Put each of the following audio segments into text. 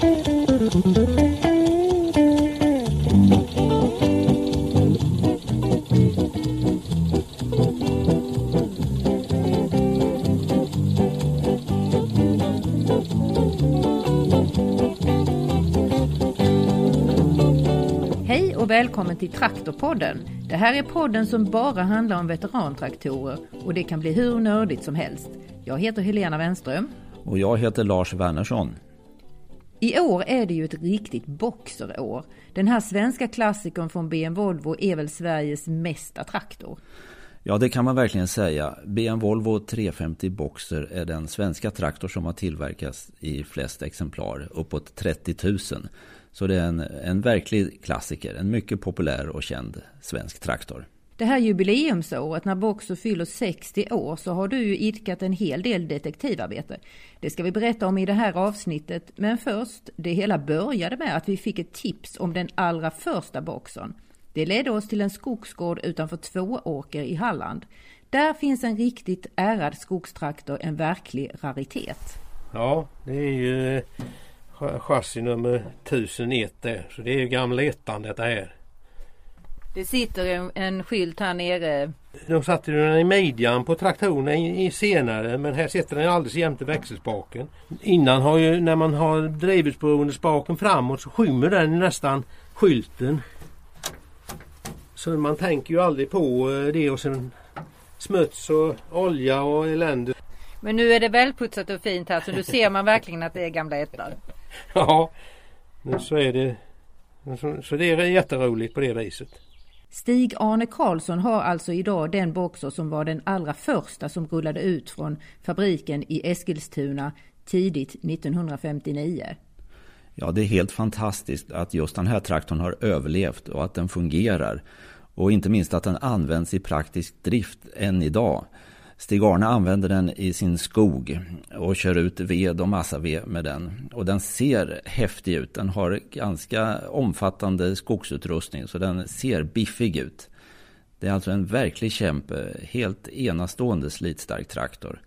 Hej och välkommen till Traktorpodden. Det här är podden som bara handlar om veterantraktorer och det kan bli hur nördigt som helst. Jag heter Helena Wenström. Och jag heter Lars Wernersson. I år är det ju ett riktigt boxerår. Den här svenska klassikern från BM Volvo är väl Sveriges mesta traktor. Ja, det kan man verkligen säga. BM Volvo 350 Boxer är den svenska traktor som har tillverkats i flest exemplar, uppåt 30 000. Så det är en, en verklig klassiker, en mycket populär och känd svensk traktor. Det här jubileumsåret när Boxer fyller 60 år så har du ju idkat en hel del detektivarbete. Det ska vi berätta om i det här avsnittet, men först, det hela började med att vi fick ett tips om den allra första Boxern. Det ledde oss till en skogsgård utanför Tvååker i Halland. Där finns en riktigt ärad skogstraktor, en verklig raritet. Ja, det är ju eh, chassi nummer 1001 där. Så det är ju gamla ettan detta här. Det sitter en, en skylt här nere. De satte den i midjan på traktorerna i, i senare men här sitter den alldeles jämte växelspaken. Innan har ju när man har drivhusberoende spaken framåt så skymmer den nästan skylten. Så man tänker ju aldrig på eh, det och sen smuts och olja och elände. Men nu är det välputsat och fint här så nu ser man verkligen att det är gamla ettan. Ja, så är det. Så, så det är jätteroligt på det viset. Stig-Arne Karlsson har alltså idag den boxer som var den allra första som rullade ut från fabriken i Eskilstuna tidigt 1959. Ja, det är helt fantastiskt att just den här traktorn har överlevt och att den fungerar. Och inte minst att den används i praktisk drift än idag. Stig-Arne använder den i sin skog och kör ut ved och massaved med den. Och den ser häftig ut. Den har ganska omfattande skogsutrustning så den ser biffig ut. Det är alltså en verklig kämpe, helt enastående slitstark traktor.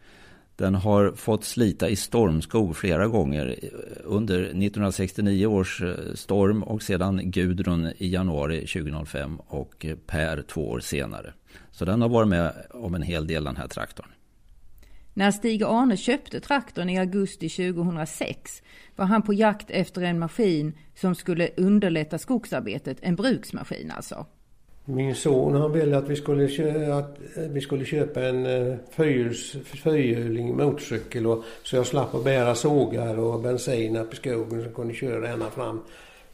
Den har fått slita i stormskog flera gånger under 1969 års eh, storm och sedan Gudrun i januari 2005 och Per två år senare. Så den har varit med om en hel del den här traktorn. När Stig-Arne köpte traktorn i augusti 2006 var han på jakt efter en maskin som skulle underlätta skogsarbetet, en bruksmaskin alltså. Min son han ville att vi skulle, köpa, att eh, vi skulle köpa en eh, fyrhjuling motorcykel och, så jag slapp att bära sågar och bensin upp i skogen som kunde köra ända fram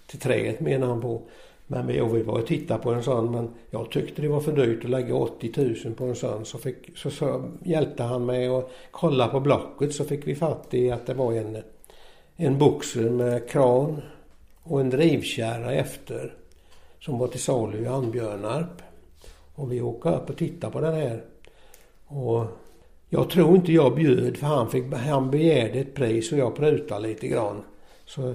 till träet menar han på. Men jag var och tittade på en sån men jag tyckte det var för dyrt att lägga 80 000 på en sån. Så, fick, så, så hjälpte han mig att kolla på blocket så fick vi fatt i att det var en, en boxer med kran och en drivkärra efter som var till salu i Ambjörnarp. Och vi åkte upp och tittade på den här. Och jag tror inte jag bjöd för han, fick, han begärde ett pris och jag prutade lite grann. Så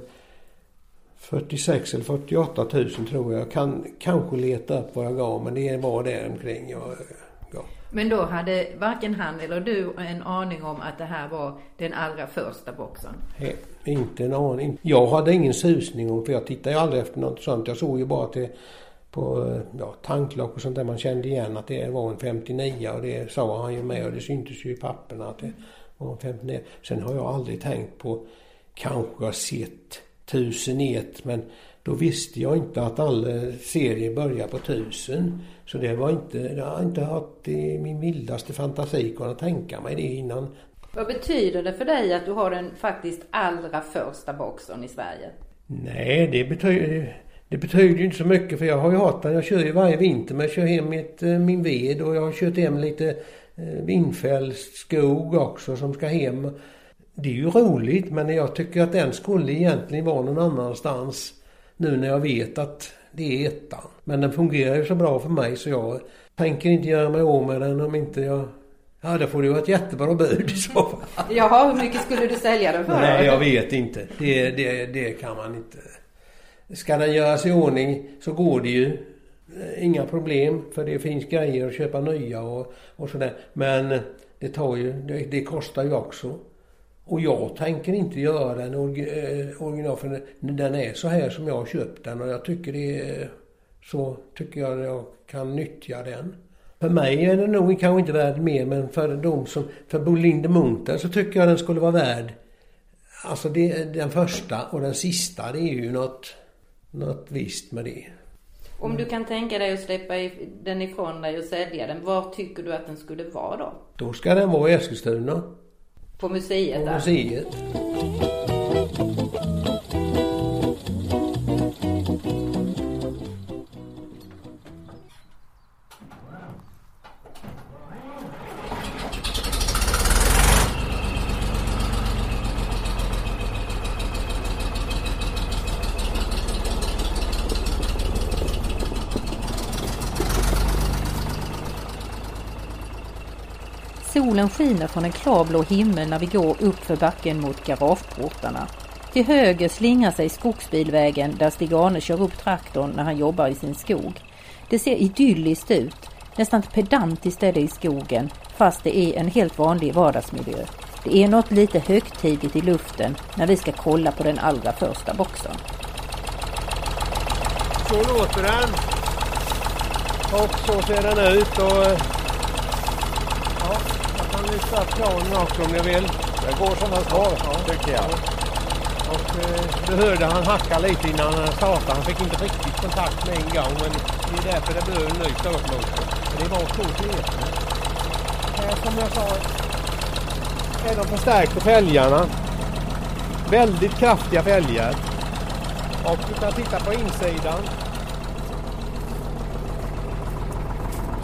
46 eller 48 000 tror jag. Jag kan kanske leta upp vad jag gav men det var där omkring jag. Men då hade varken han eller du en aning om att det här var den allra första boxen? Nej, inte en aning. Jag hade ingen susning om, för jag tittade ju aldrig efter något sånt. Jag såg ju bara till på eh, ja, tanklock och sånt där man kände igen att det var en 59 och det sa han ju med och det syntes ju i papperna att det var en 59. Sen har jag aldrig tänkt på, kanske har sett 1001 men då visste jag inte att alla eh, serier börjar på 1000. Så det var inte, jag har inte haft i min vildaste fantasi kunnat tänka mig det innan. Vad betyder det för dig att du har den faktiskt allra första boxen i Sverige? Nej, det betyder, det betyder inte så mycket för jag har ju haft den. Jag kör ju varje vinter men jag kör hem mitt, eh, min ved och jag har kört hem lite eh, vindfälld skog också som ska hem. Det är ju roligt men jag tycker att den skulle egentligen vara någon annanstans. Nu när jag vet att det är ettan. Men den fungerar ju så bra för mig så jag tänker inte göra mig av med den om inte jag Ja, det får ju vara ett jättebra bud i så fall. Jaha, hur mycket skulle du sälja den för? Nej, jag vet inte. Det, det, det kan man inte. Ska den göras i ordning så går det ju. Inga problem för det finns grejer att köpa nya och, och sådär. Men det tar ju, det, det kostar ju också. Och jag tänker inte göra den eh, original för den är så här som jag har köpt den och jag tycker det är så tycker jag jag kan nyttja den. För mig är den nog kanske inte värd mer men för de som, för Bolinde Munter så tycker jag den skulle vara värd Alltså det, den första och den sista det är ju något, något visst med det. Om du kan tänka dig att släppa den ifrån dig och sälja den, var tycker du att den skulle vara då? Då ska den vara i Eskilstuna. På museet? På där. museet. Solen skiner från en klarblå himmel när vi går upp för backen mot garageportarna. Till höger slingrar sig skogsbilvägen där Stig-Arne kör upp traktorn när han jobbar i sin skog. Det ser idylliskt ut. Nästan pedantiskt är det i skogen fast det är en helt vanlig vardagsmiljö. Det är något lite högtidligt i luften när vi ska kolla på den allra första boxen. Så låter den. Och så ser den ut. Och eh, ja upp planen också om ni vill. Det går som den ska, ja. tycker jag. Och eh, du hörde han hacka lite innan han startade. Han fick inte riktigt kontakt med en gång men det är därför det blev en ny startmotor. Det var två kilometer. Här som jag sa är de förstärkta fälgarna. Väldigt kraftiga fälgar. Och du kan titta på insidan.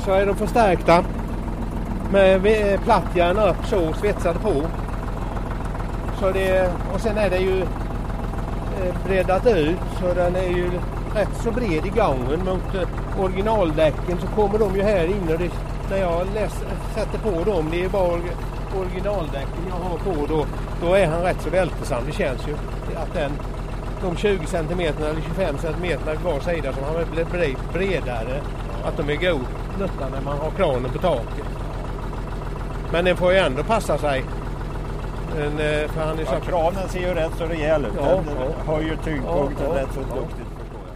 Så är de förstärkta med plattjärn upp så svetsade på. Så det, och sen är det ju eh, breddat ut så den är ju rätt så bred i gången mot eh, originaldäcken så kommer de ju här inne. Det, när jag läs, sätter på dem, det är bara originaldäcken jag har på då, då är han rätt så vältesam. Det känns ju att den, de 20 cm eller 25 cm var sida som har blivit bredare, att de är god nytta när man har kranen på taket. Men den får ju ändå passa sig. Den, eh, för han är så... ja, kranen ser ju rätt så rejäl ut. Ja, den ja. höjer tyngdpunkten ja, rätt så ja. duktigt.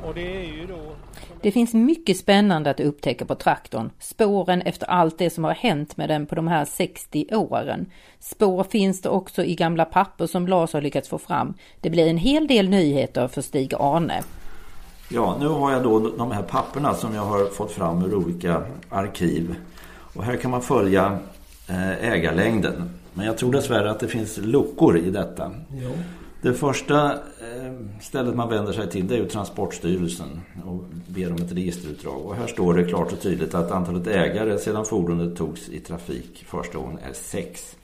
Och det är ju då... Det finns mycket spännande att upptäcka på traktorn. Spåren efter allt det som har hänt med den på de här 60 åren. Spår finns det också i gamla papper som Lars har lyckats få fram. Det blir en hel del nyheter för Stig-Arne. Ja, nu har jag då de här papperna som jag har fått fram ur olika arkiv. Och här kan man följa ägarlängden. Men jag tror dessvärre att det finns luckor i detta. Jo. Det första eh, stället man vänder sig till det är ju Transportstyrelsen och ber om ett registerutdrag. Och här står det klart och tydligt att antalet ägare sedan fordonet togs i trafik första gången är sex.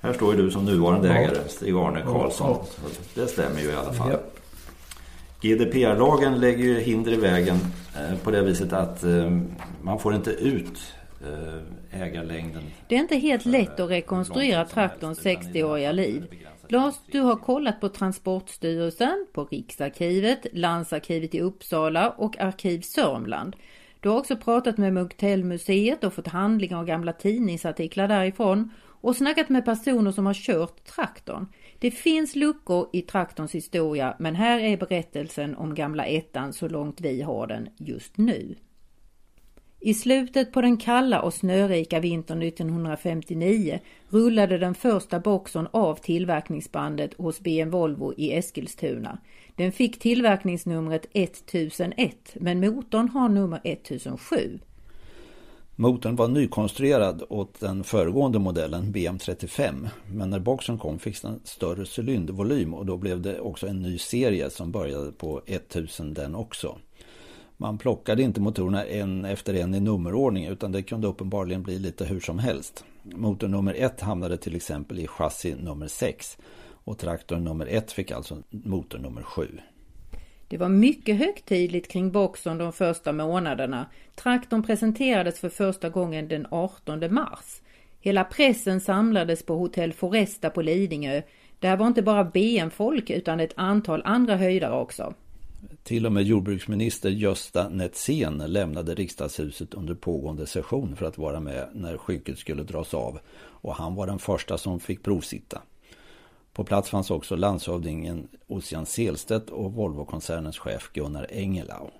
Här står ju du som nuvarande ja. ägare, Stig-Arne Karlsson. Ja. Det stämmer ju i alla fall. Ja. GDPR-lagen lägger ju hinder i vägen eh, på det viset att man får inte ut ägarlängden. Det är inte helt lätt att rekonstruera traktorns 60-åriga liv. Lars, du har kollat på Transportstyrelsen, på Riksarkivet, Landsarkivet i Uppsala och Arkiv Sörmland. Du har också pratat med Munktellmuseet och fått handlingar och gamla tidningsartiklar därifrån och snackat med personer som har kört traktorn. Det finns luckor i traktorns historia men här är berättelsen om gamla ettan så långt vi har den just nu. I slutet på den kalla och snörika vintern 1959 rullade den första boxen av tillverkningsbandet hos BM Volvo i Eskilstuna. Den fick tillverkningsnumret 1001 men motorn har nummer 1007. Motorn var nykonstruerad åt den föregående modellen BM35 men när boxen kom fick den större cylindervolym och då blev det också en ny serie som började på 1000 den också. Man plockade inte motorerna en efter en i nummerordning utan det kunde uppenbarligen bli lite hur som helst. Motor nummer ett hamnade till exempel i chassi nummer 6 och traktor nummer ett fick alltså motor nummer 7. Det var mycket högtidligt kring Boxon de första månaderna. Traktorn presenterades för första gången den 18 mars. Hela pressen samlades på hotell Foresta på Lidingö. Där var inte bara BM-folk utan ett antal andra höjdare också. Till och med jordbruksminister Gösta Netzén lämnade riksdagshuset under pågående session för att vara med när skynket skulle dras av. Och han var den första som fick provsitta. På plats fanns också landshövdingen Ossian Selstedt och Volvokoncernens chef Gunnar Engelau.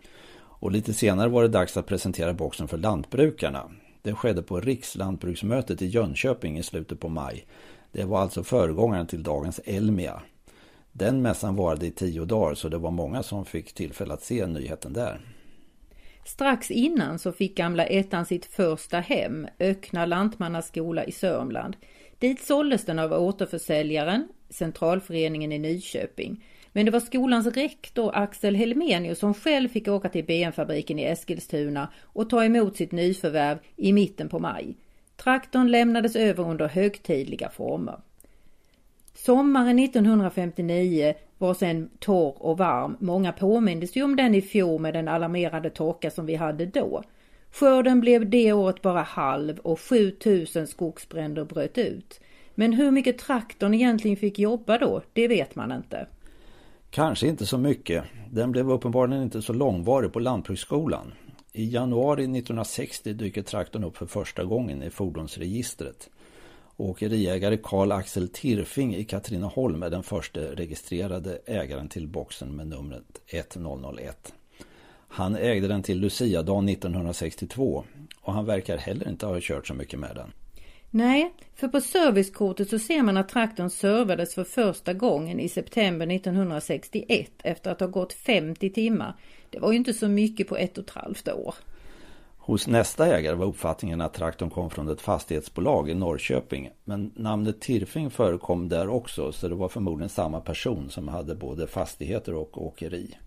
Och lite senare var det dags att presentera boxen för lantbrukarna. Det skedde på Rikslantbruksmötet i Jönköping i slutet på maj. Det var alltså föregångaren till dagens Elmia. Den mässan varade i tio dagar så det var många som fick tillfälle att se nyheten där. Strax innan så fick gamla ettan sitt första hem, Ökna lantmannaskola i Sörmland. Dit såldes den av återförsäljaren, Centralföreningen i Nyköping. Men det var skolans rektor Axel Helmenius som själv fick åka till BM-fabriken i Eskilstuna och ta emot sitt nyförvärv i mitten på maj. Traktorn lämnades över under högtidliga former. Sommaren 1959 var sen torr och varm. Många påmindes ju om den i fjol med den alarmerade torka som vi hade då. Skörden blev det året bara halv och 7000 skogsbränder bröt ut. Men hur mycket traktorn egentligen fick jobba då, det vet man inte. Kanske inte så mycket. Den blev uppenbarligen inte så långvarig på Lantbruksskolan. I januari 1960 dyker traktorn upp för första gången i fordonsregistret. Åkeriägare Karl Axel Tirfing i Katrineholm är den första registrerade ägaren till boxen med numret 1001. Han ägde den till Luciadagen 1962 och han verkar heller inte ha kört så mycket med den. Nej, för på servicekortet så ser man att traktorn servades för första gången i september 1961 efter att ha gått 50 timmar. Det var ju inte så mycket på ett och ett halvt år. Hos nästa ägare var uppfattningen att traktorn kom från ett fastighetsbolag i Norrköping. Men namnet Tirfing förekom där också så det var förmodligen samma person som hade både fastigheter och åkeri.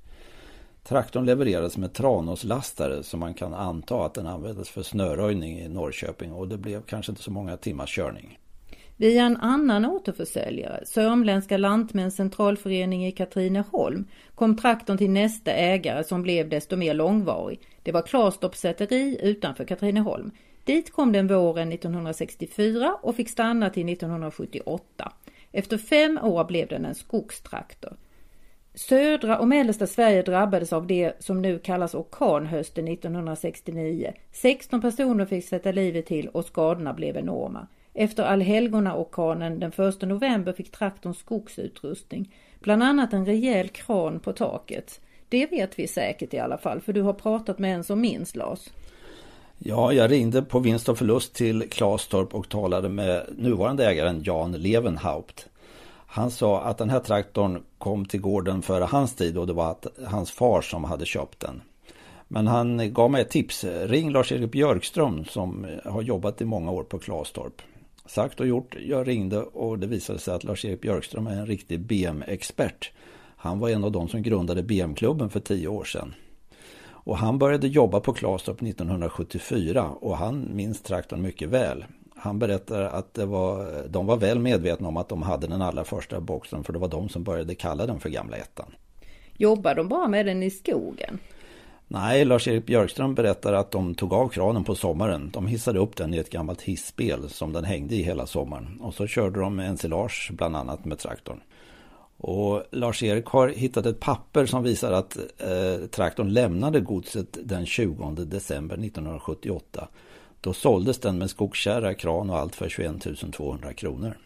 Traktorn levererades med Tranåslastare så man kan anta att den användes för snöröjning i Norrköping och det blev kanske inte så många timmars körning. Via en annan återförsäljare, Sörmländska Lantmäns centralförening i Katrineholm, kom traktorn till nästa ägare som blev desto mer långvarig. Det var Klarstorps säteri utanför Katrineholm. Dit kom den våren 1964 och fick stanna till 1978. Efter fem år blev den en skogstraktor. Södra och mellersta Sverige drabbades av det som nu kallas orkanhösten 1969. 16 personer fick sätta livet till och skadorna blev enorma. Efter allhelgonaorkanen den 1 november fick traktorn skogsutrustning, bland annat en rejäl kran på taket. Det vet vi säkert i alla fall, för du har pratat med en som minns Lars. Ja, jag ringde på vinst och förlust till Klastorp och talade med nuvarande ägaren Jan Levenhaupt. Han sa att den här traktorn kom till gården före hans tid och det var hans far som hade köpt den. Men han gav mig ett tips. Ring Lars-Erik Björkström som har jobbat i många år på Klastorp. Sagt och gjort. Jag ringde och det visade sig att Lars-Erik Björkström är en riktig BM-expert. Han var en av de som grundade BM-klubben för tio år sedan. Och han började jobba på Klastorp 1974 och han minns traktorn mycket väl. Han berättar att var, de var väl medvetna om att de hade den allra första boxen för det var de som började kalla den för gamla ettan. Jobbar de bara med den i skogen? Nej, Lars-Erik Björkström berättar att de tog av kranen på sommaren. De hissade upp den i ett gammalt hisspel som den hängde i hela sommaren. Och så körde de ensilage bland annat med traktorn. Och Lars-Erik har hittat ett papper som visar att eh, traktorn lämnade godset den 20 december 1978. Då såldes den med skogskärra, kran och allt för 21 200 kronor.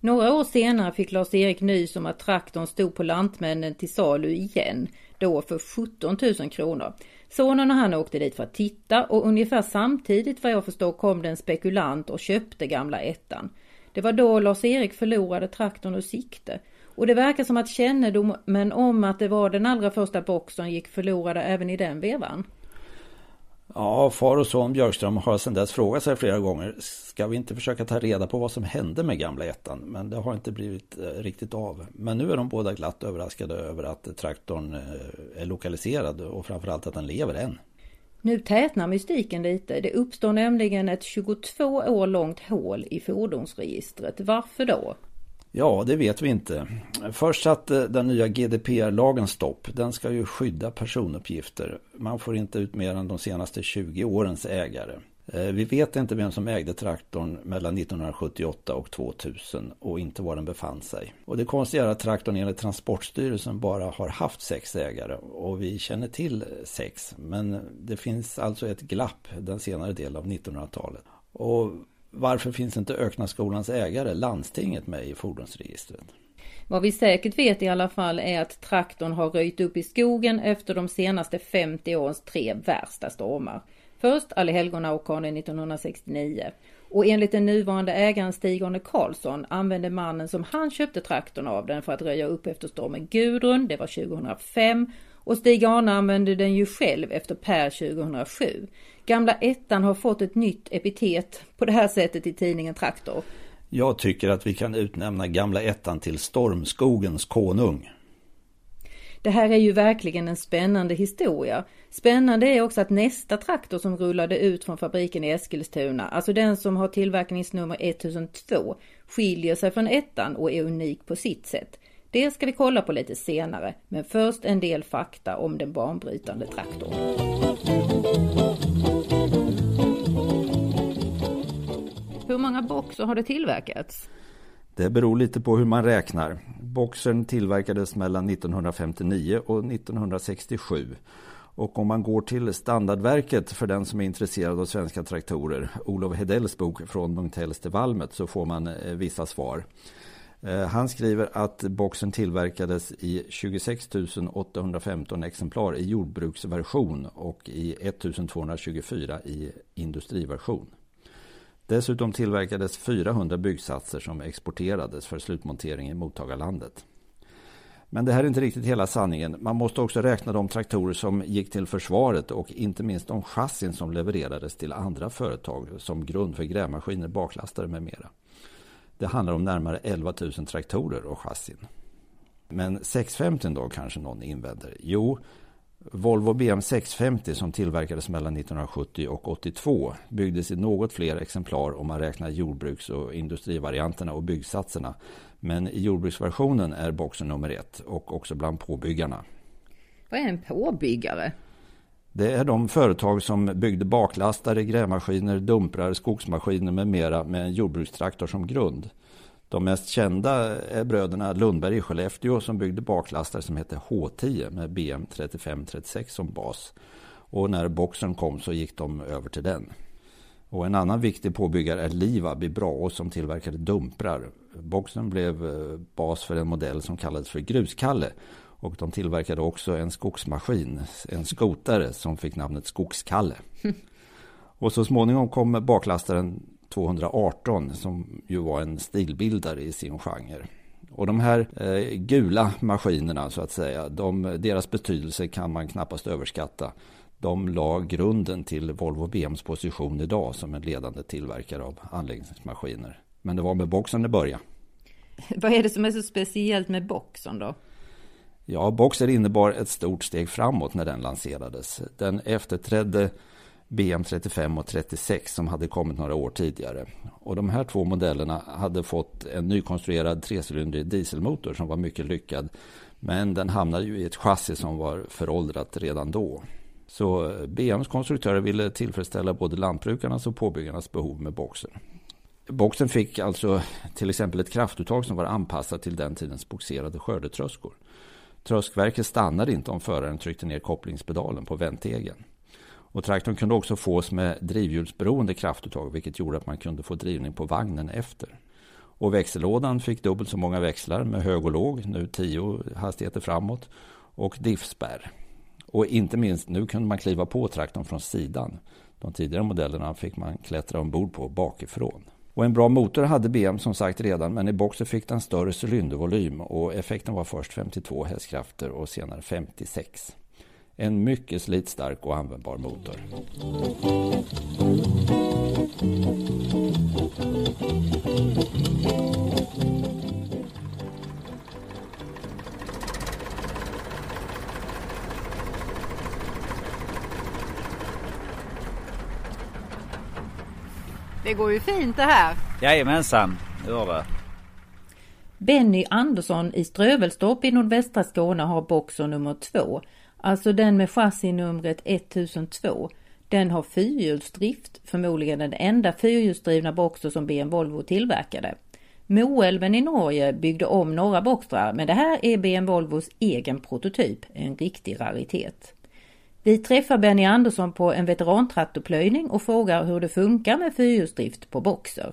Några år senare fick Lars-Erik nys om att traktorn stod på Lantmännen till salu igen, då för 17 000 kronor. Sonen och han åkte dit för att titta och ungefär samtidigt vad jag förstår kom det en spekulant och köpte gamla ettan. Det var då Lars-Erik förlorade traktorn ur sikte. Och det verkar som att kännedomen om att det var den allra första boxen gick förlorade även i den vevan. Ja, far och son Björkström har sedan dess frågat sig flera gånger. Ska vi inte försöka ta reda på vad som hände med gamla ettan? Men det har inte blivit eh, riktigt av. Men nu är de båda glatt överraskade över att traktorn eh, är lokaliserad och framförallt att den lever än. Nu tätnar mystiken lite. Det uppstår nämligen ett 22 år långt hål i fordonsregistret. Varför då? Ja, det vet vi inte. Först satte den nya GDPR-lagen stopp. Den ska ju skydda personuppgifter. Man får inte ut mer än de senaste 20 årens ägare. Eh, vi vet inte vem som ägde traktorn mellan 1978 och 2000 och inte var den befann sig. Och det konstiga är att traktorn enligt Transportstyrelsen bara har haft sex ägare och vi känner till sex. Men det finns alltså ett glapp den senare delen av 1900-talet. Och varför finns inte Öknaskolans ägare, landstinget, med i fordonsregistret? Vad vi säkert vet i alla fall är att traktorn har röjt upp i skogen efter de senaste 50 årens tre värsta stormar. Först Allhelgonaorkanen 1969 och enligt den nuvarande ägaren Stig-Arne Karlsson använde mannen som han köpte traktorn av den för att röja upp efter stormen Gudrun, det var 2005 och Stig-Arne använde den ju själv efter Per 2007. Gamla ettan har fått ett nytt epitet på det här sättet i tidningen Traktor. Jag tycker att vi kan utnämna gamla ettan till Stormskogens konung. Det här är ju verkligen en spännande historia. Spännande är också att nästa traktor som rullade ut från fabriken i Eskilstuna, alltså den som har tillverkningsnummer 1002, skiljer sig från ettan och är unik på sitt sätt. Det ska vi kolla på lite senare, men först en del fakta om den banbrytande traktorn. Hur många boxar har det tillverkats? Det beror lite på hur man räknar. Boxern tillverkades mellan 1959 och 1967. Och om man går till standardverket för den som är intresserad av svenska traktorer, Olof Hedells bok Från Munktells till Valmet, så får man eh, vissa svar. Eh, han skriver att boxen tillverkades i 26 815 exemplar i jordbruksversion och i 1224 i industriversion. Dessutom tillverkades 400 byggsatser som exporterades för slutmontering i mottagarlandet. Men det här är inte riktigt hela sanningen. Man måste också räkna de traktorer som gick till försvaret och inte minst de chassin som levererades till andra företag som grund för grävmaskiner, baklastare med mera. Det handlar om närmare 11 000 traktorer och chassin. Men 650 då kanske någon invänder. Jo, Volvo BM 650 som tillverkades mellan 1970 och 82 byggdes i något fler exemplar om man räknar jordbruks och industrivarianterna och byggsatserna. Men i jordbruksversionen är boxen nummer ett och också bland påbyggarna. Vad är en påbyggare? Det är de företag som byggde baklastare, grävmaskiner, dumprar, skogsmaskiner med mera med en jordbrukstraktor som grund. De mest kända är bröderna Lundberg i Skellefteå som byggde baklastare som hette H10 med BM 3536 som bas. Och när boxen kom så gick de över till den. Och en annan viktig påbyggare är Livab i Braås som tillverkade dumprar. Boxen blev eh, bas för en modell som kallades för Gruskalle. Och de tillverkade också en skogsmaskin, en skotare som fick namnet Skogskalle. Och så småningom kom baklastaren 218 som ju var en stilbildare i sin genre. Och de här eh, gula maskinerna så att säga, de, deras betydelse kan man knappast överskatta. De la grunden till Volvo BMs position idag som en ledande tillverkare av anläggningsmaskiner. Men det var med boxen det började. Vad är det som är så speciellt med boxen då? Ja, boxer innebar ett stort steg framåt när den lanserades. Den efterträdde BM 35 och 36 som hade kommit några år tidigare. Och de här två modellerna hade fått en nykonstruerad trecylindrig dieselmotor som var mycket lyckad. Men den hamnade ju i ett chassi som var föråldrat redan då. Så eh, BMs konstruktörer ville tillfredsställa både lantbrukarnas och påbyggarnas behov med boxen. Boxen fick alltså till exempel ett kraftuttag som var anpassat till den tidens boxerade skördetröskor. Tröskverket stannade inte om föraren tryckte ner kopplingspedalen på väntegen. Och traktorn kunde också fås med drivhjulsberoende kraftuttag vilket gjorde att man kunde få drivning på vagnen efter. Och växellådan fick dubbelt så många växlar med hög och låg, nu 10 hastigheter framåt, och diffspärr. Och inte minst, nu kunde man kliva på traktorn från sidan. De tidigare modellerna fick man klättra ombord på bakifrån. Och en bra motor hade BM som sagt redan, men i boxen fick den större cylindervolym och effekten var först 52 hästkrafter och senare 56. En mycket slitstark och användbar motor. Det går ju fint det här. Jajamensan, det gör det. Benny Andersson i Strövelstorp i nordvästra Skåne har boxer nummer två Alltså den med chassinumret 1002. Den har fyrhjulsdrift, förmodligen den enda fyrhjulsdrivna Boxer som BM Volvo tillverkade. Moelven i Norge byggde om några Boxtrar men det här är BM Volvos egen prototyp, en riktig raritet. Vi träffar Benny Andersson på en veterantraktorplöjning och frågar hur det funkar med fyrhjulsdrift på Boxer.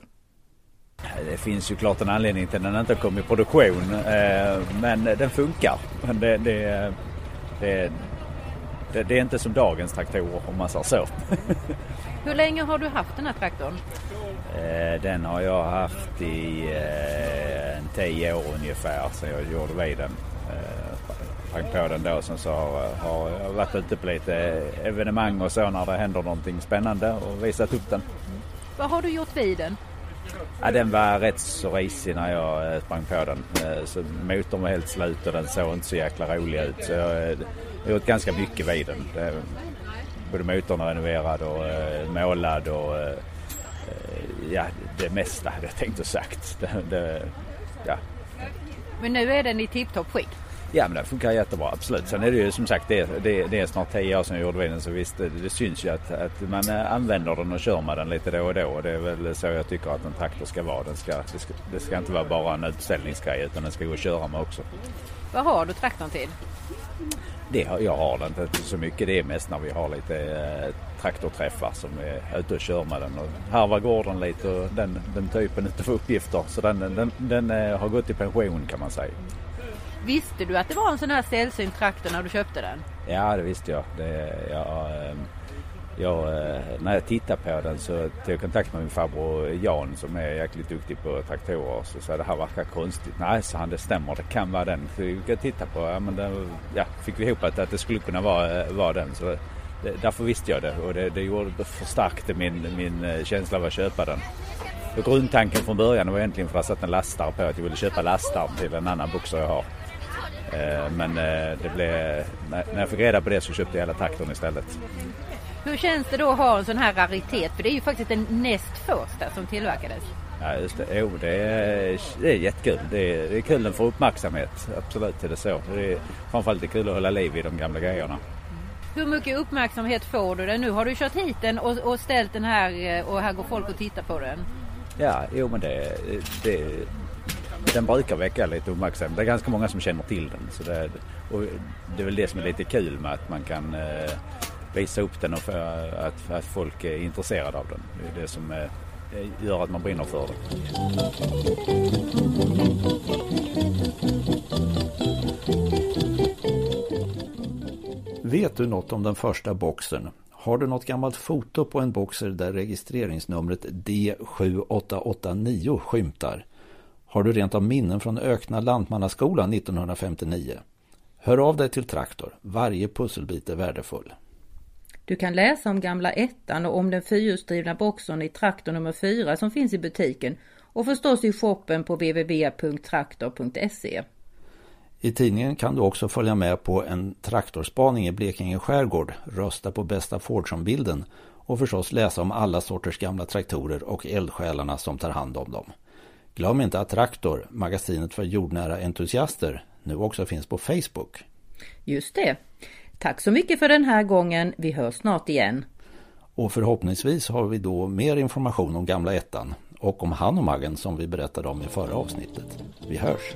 Det finns ju klart en anledning till att den inte kom i produktion eh, men den funkar. Det, det, det, det, är inte som dagens traktorer om man säger så. Hur länge har du haft den här traktorn? Eh, den har jag haft i eh, en tio år ungefär sedan jag gjorde vid den. Sprang på den då. Sen så har jag varit ute på lite evenemang och så när det händer någonting spännande och visat upp den. Vad har du gjort vid den? Ja, den var rätt så risig när jag eh, sprang på den. Eh, så motorn var helt slut och den såg inte så jäkla rolig ut. Så jag eh, har gjort ganska mycket vid den. Både motorn är renoverad och målad och ja, det mesta hade jag tänkt och sagt. Det, det, ja. Men nu är den i tipptopp skick? Ja men det funkar jättebra, absolut. Sen är det ju som sagt det, det, det är snart tio år sedan jag gjorde den så visst det, det syns ju att, att man använder den och kör med den lite då och då. Och det är väl så jag tycker att en traktor ska vara. Den ska, det, ska, det ska inte vara bara en utställningsgrej utan den ska gå att köra med också. Vad har du traktorn till? Det, jag har den inte så mycket. Det är mest när vi har lite eh, traktorträffar som är ute och kör med den och harvar gården lite och den, den typen av uppgifter. Så den, den, den eh, har gått i pension kan man säga. Visste du att det var en sån här sällsynt traktor när du köpte den? Ja, det visste jag. Det, ehm, jag, jag när jag tittade på den så tog jag kontakt med min farbror Jan som är jäkligt duktig på traktorer. Så sa det här verkar konstigt. Nej, så han det stämmer. Det kan vara den. Så vi kan titta på. Ja, men den, ja, fick vi ihop att, att det skulle kunna vara, eh, vara den. Så det, därför visste jag det och det, det gjorde, förstärkte min, min eh, känsla av att köpa den. Och grundtanken från början var egentligen för att jag satt en lastare på att jag ville köpa lastaren till en annan boxer jag har. Men det blev, när jag fick reda på det så köpte jag hela traktorn istället. Hur känns det då att ha en sån här raritet? För det är ju faktiskt den näst första som tillverkades. Ja just det, jo det är, det är jättekul. Det är, det är kul att få uppmärksamhet. Absolut är det så. Det är framförallt det är kul att hålla liv i de gamla grejerna. Hur mycket uppmärksamhet får du den nu? Har du kört hit den och, och ställt den här och här går folk och tittar på den? Ja, jo men det, det den brukar väcka lite uppmärksamhet. Det är ganska många som känner till den. Så det, och det är väl det som är lite kul med att man kan eh, visa upp den och för att, att folk är intresserade av den. Det är det som eh, gör att man brinner för den. Vet du något om den första boxen? Har du något gammalt foto på en boxer där registreringsnumret D7889 skymtar? Har du rent av minnen från Ökna Lantmannaskolan 1959? Hör av dig till Traktor. Varje pusselbit är värdefull. Du kan läsa om gamla ettan och om den fyrhjulsdrivna boxern i traktor nummer 4 som finns i butiken och förstås i shoppen på www.traktor.se. I tidningen kan du också följa med på en traktorspaning i Blekinge skärgård, rösta på bästa Fordson-bilden och förstås läsa om alla sorters gamla traktorer och eldsjälarna som tar hand om dem. Glöm inte att Traktor, magasinet för jordnära entusiaster, nu också finns på Facebook. Just det. Tack så mycket för den här gången. Vi hörs snart igen. Och förhoppningsvis har vi då mer information om gamla ettan och om Hanomaggen som vi berättade om i förra avsnittet. Vi hörs!